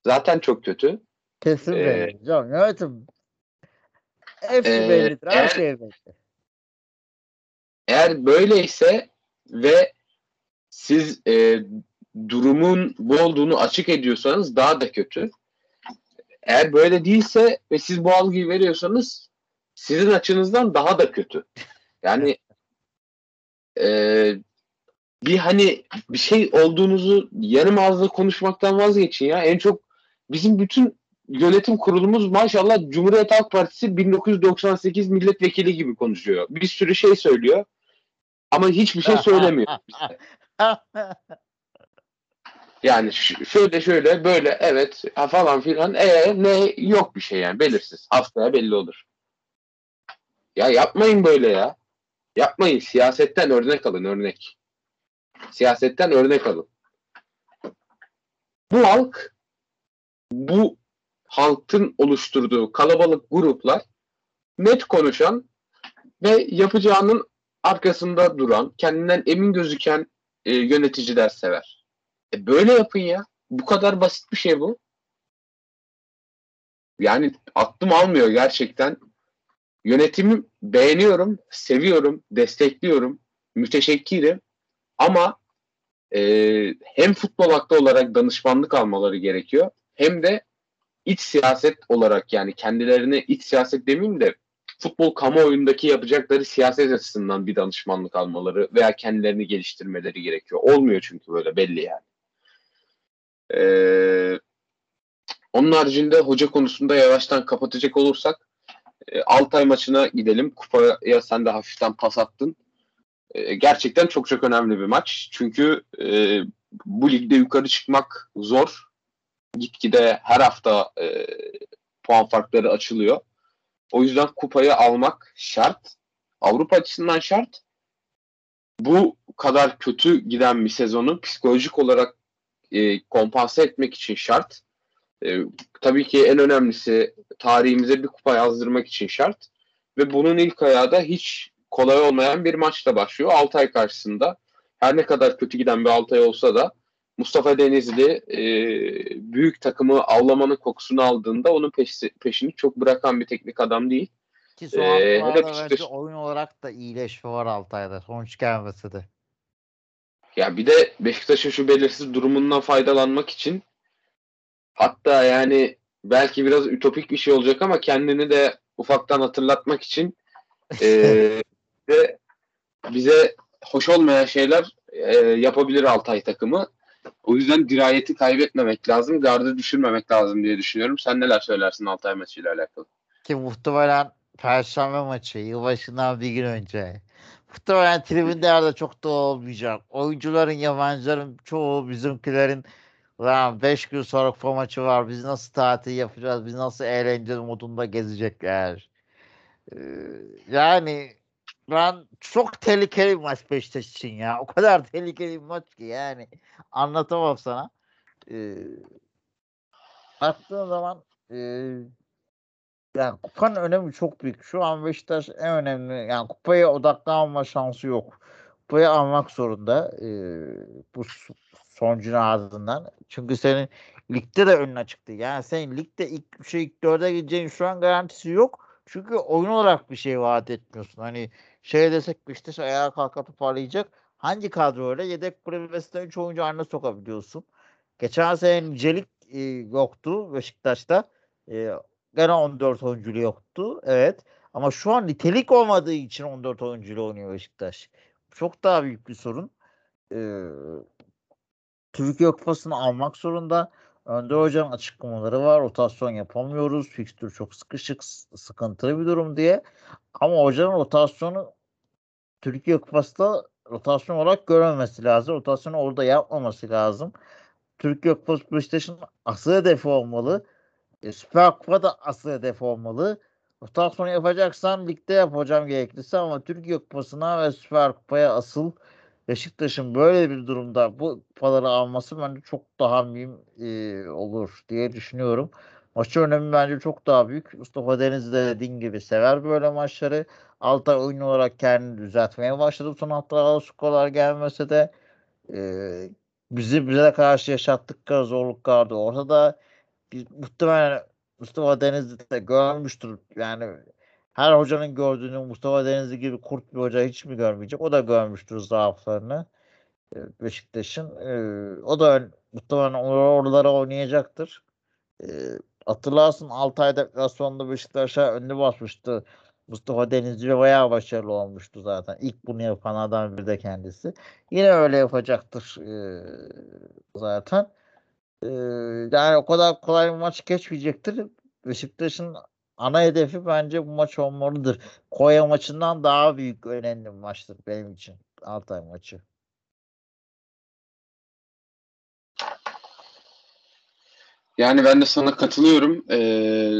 zaten çok kötü. Kesin ee, belli. Canım, yönetim hepsi e, bellidir. Her eğer, şey belli. Eğer böyleyse ve siz e, durumun bu olduğunu açık ediyorsanız daha da kötü. Eğer böyle değilse ve siz bu algıyı veriyorsanız sizin açınızdan daha da kötü. Yani e, bir hani bir şey olduğunuzu yarım ağızla konuşmaktan vazgeçin ya. En çok bizim bütün yönetim kurulumuz maşallah Cumhuriyet Halk Partisi 1998 milletvekili gibi konuşuyor. Bir sürü şey söylüyor ama hiçbir şey söylemiyor. Yani şöyle şöyle böyle evet falan filan e ne yok bir şey yani belirsiz. Haftaya belli olur. Ya yapmayın böyle ya. Yapmayın. Siyasetten örnek alın örnek. Siyasetten örnek alın. Bu halk bu halkın oluşturduğu kalabalık gruplar net konuşan ve yapacağının arkasında duran, kendinden emin gözüken e, yöneticiler sever. E böyle yapın ya. Bu kadar basit bir şey bu. Yani aklım almıyor gerçekten. Yönetimi beğeniyorum, seviyorum, destekliyorum, müteşekkirim. Ama e, hem futbol aklı olarak danışmanlık almaları gerekiyor hem de iç siyaset olarak yani kendilerine iç siyaset demeyeyim de futbol kamuoyundaki yapacakları siyaset açısından bir danışmanlık almaları veya kendilerini geliştirmeleri gerekiyor. Olmuyor çünkü böyle belli yani. Ee, onun haricinde hoca konusunda yavaştan kapatacak olursak e, Altay maçına gidelim. Kupaya sen de hafiften pas attın. E, gerçekten çok çok önemli bir maç. Çünkü e, bu ligde yukarı çıkmak zor. Gitgide her hafta e, puan farkları açılıyor. O yüzden kupayı almak şart. Avrupa açısından şart. Bu kadar kötü giden bir sezonu psikolojik olarak e, kompanse etmek için şart. E, tabii ki en önemlisi tarihimize bir kupa yazdırmak için şart. Ve bunun ilk ayağı da hiç kolay olmayan bir maçla başlıyor. Altay karşısında. Her ne kadar kötü giden bir Altay olsa da Mustafa Denizli e, büyük takımı avlamanın kokusunu aldığında onun peşi, peşini çok bırakan bir teknik adam değil. Ki son ee, bence oyun olarak da iyileşme var Altay'da. Sonuç gelmesi de. Ya bir de Beşiktaş'ın şu belirsiz durumundan faydalanmak için Hatta yani belki biraz ütopik bir şey olacak ama kendini de ufaktan hatırlatmak için e, de bize hoş olmayan şeyler e, yapabilir Altay takımı. O yüzden dirayeti kaybetmemek lazım, gardı düşürmemek lazım diye düşünüyorum. Sen neler söylersin Altay maçıyla alakalı? Ki muhtemelen Perşembe maçı yılbaşından bir gün önce. Muhtemelen tribünlerde çok da olmayacak. Oyuncuların, yabancıların çoğu bizimkilerin Lan 5 gün sonra kupa maçı var. Biz nasıl tatil yapacağız? Biz nasıl eğlenceli modunda gezecekler? Ee, yani ben çok tehlikeli bir maç Beşiktaş için ya. O kadar tehlikeli bir maç ki yani. Anlatamam sana. Ee, baktığın zaman e, yani kupanın önemi çok büyük. Şu an Beşiktaş en önemli yani kupaya odaklanma şansı yok. Kupayı almak zorunda. E, bu sonucun ardından. Çünkü senin ligde de önüne çıktı. Yani senin ligde ilk 3'e ilk 4'e gideceğin şu an garantisi yok. Çünkü oyun olarak bir şey vaat etmiyorsun. Hani şey desek Beşiktaş ayağa kalkıp toparlayacak. Hangi kadroyla yedek kulübesinde 3 oyuncu haline sokabiliyorsun? Geçen sene nicelik e, yoktu Beşiktaş'ta. E, gene 14 oyunculu yoktu. Evet. Ama şu an nitelik olmadığı için 14 oyuncuyla oynuyor Beşiktaş. Çok daha büyük bir sorun. Ee, Türkiye Kupası'nı almak zorunda. Önder Hoca'nın açıklamaları var. Rotasyon yapamıyoruz. Fikstür çok sıkışık, sıkıntılı bir durum diye. Ama hocanın rotasyonu Türkiye Kupası'da rotasyon olarak görmemesi lazım. Rotasyonu orada yapmaması lazım. Türkiye Kupası Beşiktaş'ın asıl hedefi olmalı. E, Süper Kupa'da asıl hedefi olmalı. Rotasyon yapacaksan ligde yapacağım gerekirse ama Türkiye Kupası'na ve Süper Kupa'ya asıl Beşiktaş'ın böyle bir durumda bu kupaları alması bence çok daha mühim e, olur diye düşünüyorum. Maçı önemi bence çok daha büyük. Mustafa Deniz de dediğin gibi sever böyle maçları. Altay oyun olarak kendini düzeltmeye başladı. Son haftalarda skorlar gelmese de e, bizi bize karşı yaşattıkları zorluklar da ortada. Biz, muhtemelen Mustafa Deniz de görmüştür. Yani her hocanın gördüğünü Mustafa Denizli gibi kurt bir hoca hiç mi görmeyecek? O da görmüştür zaaflarını Beşiktaş'ın. O da muhtemelen oralara oynayacaktır. Hatırlarsın 6 ay deplasmanında Beşiktaş'a önlü basmıştı. Mustafa Denizli bayağı başarılı olmuştu zaten. İlk bunu yapan adam bir de kendisi. Yine öyle yapacaktır zaten. yani o kadar kolay bir maç geçmeyecektir. Beşiktaş'ın ana hedefi bence bu maç olmalıdır. Konya maçından daha büyük önemli bir maçtır benim için. Altay maçı. Yani ben de sana katılıyorum. Ee,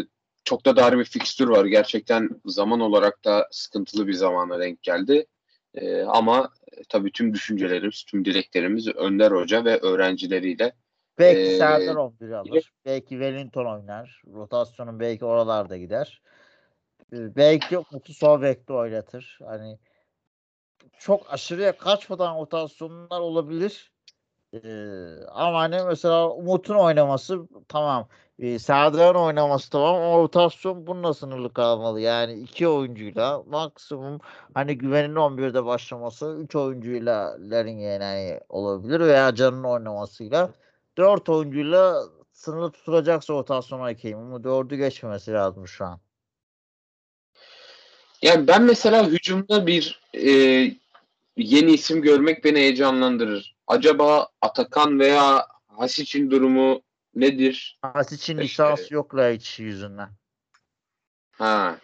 çok da dar bir fikstür var. Gerçekten zaman olarak da sıkıntılı bir zamana denk geldi. Ee, ama tabii tüm düşüncelerimiz, tüm dileklerimiz Önder Hoca ve öğrencileriyle Belki ee, Serdar 11 alır. Belki Wellington oynar. Rotasyonun belki oralarda gider. Belki Mutlu sol bekte oynatır. Hani çok aşırıya kaçmadan rotasyonlar olabilir. Ee, ama hani mesela Umut'un oynaması tamam. Ee, Serdar'ın oynaması tamam ama rotasyon bununla sınırlı kalmalı. Yani iki oyuncuyla maksimum hani güvenin 11'de başlaması 3 oyuncuyla Lerin yani olabilir veya Can'ın oynamasıyla 4 oyuncuyla sınırlı tutulacaksa rotasyona ekeyim ama 4'ü geçmemesi lazım şu an. Yani ben mesela hücumda bir e, yeni isim görmek beni heyecanlandırır. Acaba Atakan veya Hasic'in durumu nedir? Hasic'in işte, lisans yok Laiç yüzünden. Ha.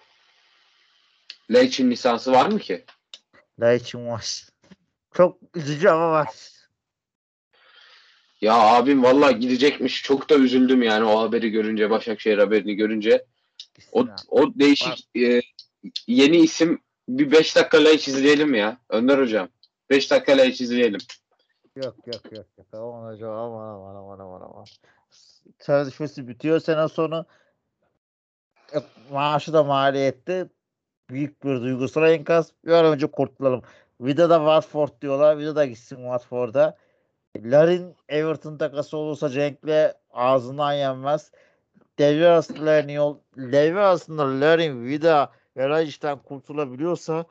Laiç'in lisansı var mı ki? Laiç'in var. Çok üzücü ama var. Ya abim valla gidecekmiş. Çok da üzüldüm yani o haberi görünce, Başakşehir haberini görünce. O, o değişik e, yeni isim bir 5 dakika hiç izleyelim ya. Önder hocam. 5 dakika hiç izleyelim. Yok yok yok. yok. Aman hocam aman aman aman aman aman. Sözleşmesi bitiyor sene sonu. E, maaşı da maliyette büyük bir duygusal enkaz. Bir an önce kurtulalım. Vida da Watford diyorlar. Vida da gitsin Watford'a. Larin Everton takası olursa Cenk'le ağzından yenmez. Devre arasında yol, devre arasında Larin Vida Verajic'den kurtulabiliyorsa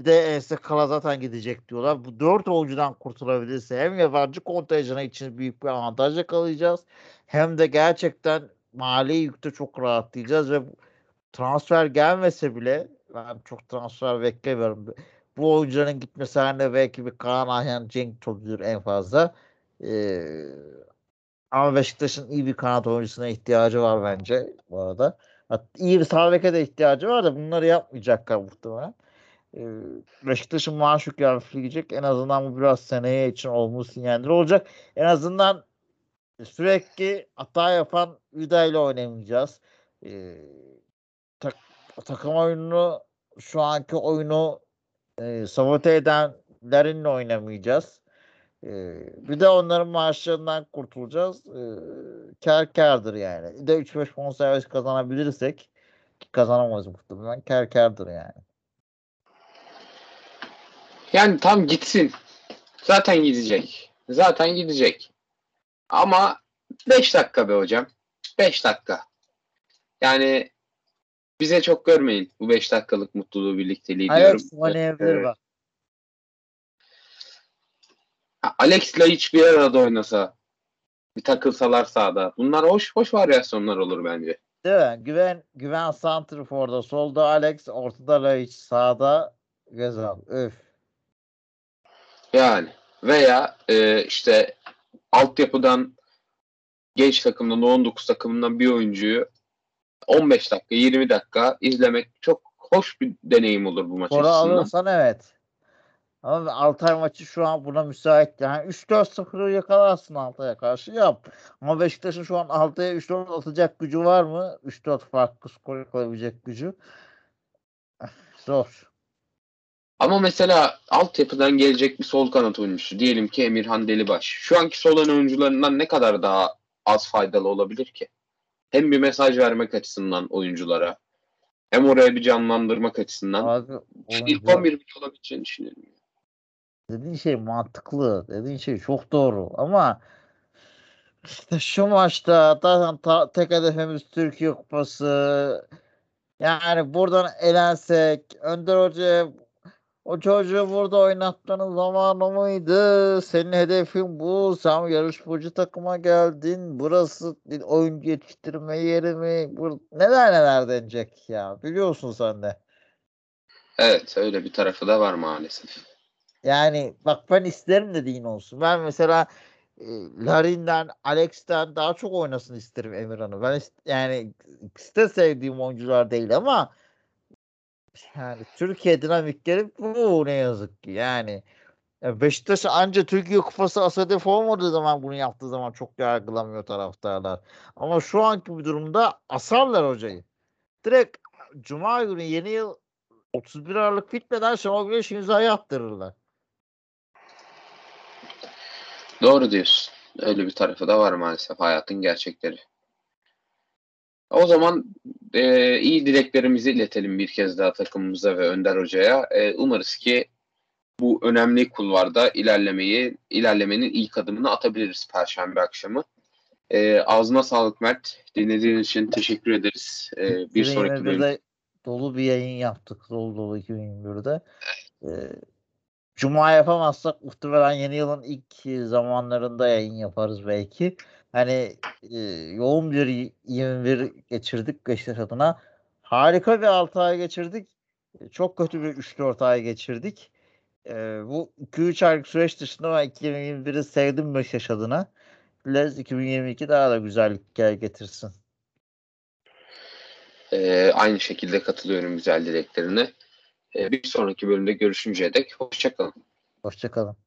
bir de Ense Kala zaten gidecek diyorlar. Bu dört oyuncudan kurtulabilirse hem yabancı kontenjanı için büyük bir avantaj yakalayacağız. hem de gerçekten mali yükte çok rahatlayacağız ve transfer gelmese bile ben çok transfer beklemiyorum. Bu oyuncuların gitmesi halinde belki bir Kaan Ayhan Cenk olabilir en fazla. Ee, ama Beşiktaş'ın iyi bir kanat oyuncusuna ihtiyacı var bence bu arada. Hatta iyi bir sağ de ihtiyacı var da bunları yapmayacaklar muhtemelen. Ee, Beşiktaş'ın maaş yükü gidecek. En azından bu biraz seneye için olumlu sinyaller olacak. En azından sürekli hata yapan Vida ile oynamayacağız. Ee, tak, takım oyununu şu anki oyunu e, sabote edenlerinle oynamayacağız. Bir de onların maaşlarından kurtulacağız. E, kar yani. Bir de 3-5 bonservis kazanabilirsek ki kazanamayız muhtemelen kar kardır yani. Yani tam gitsin. Zaten gidecek. Zaten gidecek. Ama 5 dakika be hocam. 5 dakika. Yani bize çok görmeyin bu 5 dakikalık mutluluğu birlikteliği Alex diyorum. oynayabilir Evet. bak. Bir arada oynasa bir takılsalar sahada. Bunlar hoş hoş varyasyonlar olur bence. Değil mi? Güven, Güven Santrifor'da, solda Alex, ortada Laiç, sağda Gezal. Öf. Yani veya e, işte altyapıdan genç takımdan 19 takımından bir oyuncuyu 15 dakika 20 dakika izlemek çok hoş bir deneyim olur bu maç Sonra açısından. alırsan evet. Ama Altay maçı şu an buna müsait. Yani 3-4-0'ı yakalarsın Altay'a karşı yap. Ama Beşiktaş'ın şu an Altay'a 3-4 atacak gücü var mı? 3-4 farklı skor yakalayabilecek gücü. Zor. Ama mesela altyapıdan gelecek bir sol kanat oyuncusu diyelim ki Emirhan Delibaş. Şu anki sol oyuncularından ne kadar daha az faydalı olabilir ki? Hem bir mesaj vermek açısından oyunculara hem oraya bir canlandırmak açısından Abi ilk oyuncular- 11 bile olabileceğini düşünüyorum. Dediğin şey mantıklı. Dediğin şey çok doğru. Ama işte şu maçta zaten ta- tek hedefimiz Türkiye Kupası. Yani buradan elensek Önder Hoca o çocuğu burada oynatmanın zamanı mıydı? Senin hedefin bu. Sen yarışmacı takıma geldin. Burası oyuncu yetiştirme yeri mi? Bur neler neler denecek ya. Biliyorsun sen de. Evet öyle bir tarafı da var maalesef. Yani bak ben isterim dediğin olsun. Ben mesela e, Larin'den, Alex'ten daha çok oynasın isterim Emirhan'ı. Ben ist- yani ikisi de sevdiğim oyuncular değil ama yani Türkiye dinamikleri bu ne yazık ki. Yani ya Beşiktaş anca Türkiye Kupası asadef olmadığı zaman bunu yaptığı zaman çok yargılamıyor taraftarlar. Ama şu anki bir durumda asarlar hocayı. Direkt Cuma günü yeni yıl 31 Aralık bitmeden Şenol Güneş imzayı attırırlar. Doğru diyorsun. Öyle bir tarafı da var maalesef hayatın gerçekleri. O zaman e, iyi dileklerimizi iletelim bir kez daha takımımıza ve Önder Hoca'ya. E, umarız ki bu önemli kulvarda ilerlemeyi, ilerlemenin ilk adımını atabiliriz Perşembe akşamı. E, ağzına sağlık Mert. Dinlediğin için teşekkür ederiz. E, bir sonraki bölüm. 2021'de dolu bir yayın yaptık. Dolu dolu 2021'de. Ee, Cuma yapamazsak muhtemelen yeni yılın ilk zamanlarında yayın yaparız belki. Hani e, yoğun bir 21 geçirdik Beşiktaş adına. Harika bir 6 ay geçirdik. Çok kötü bir 3-4 ay geçirdik. E, bu 2-3 aylık süreç dışında ben 2021'i sevdim Beşiktaş adına. Dileriz 2022 daha da güzellikler getirsin. E, aynı şekilde katılıyorum güzel dileklerine. E, bir sonraki bölümde görüşünceye dek hoşçakalın. Hoşçakalın.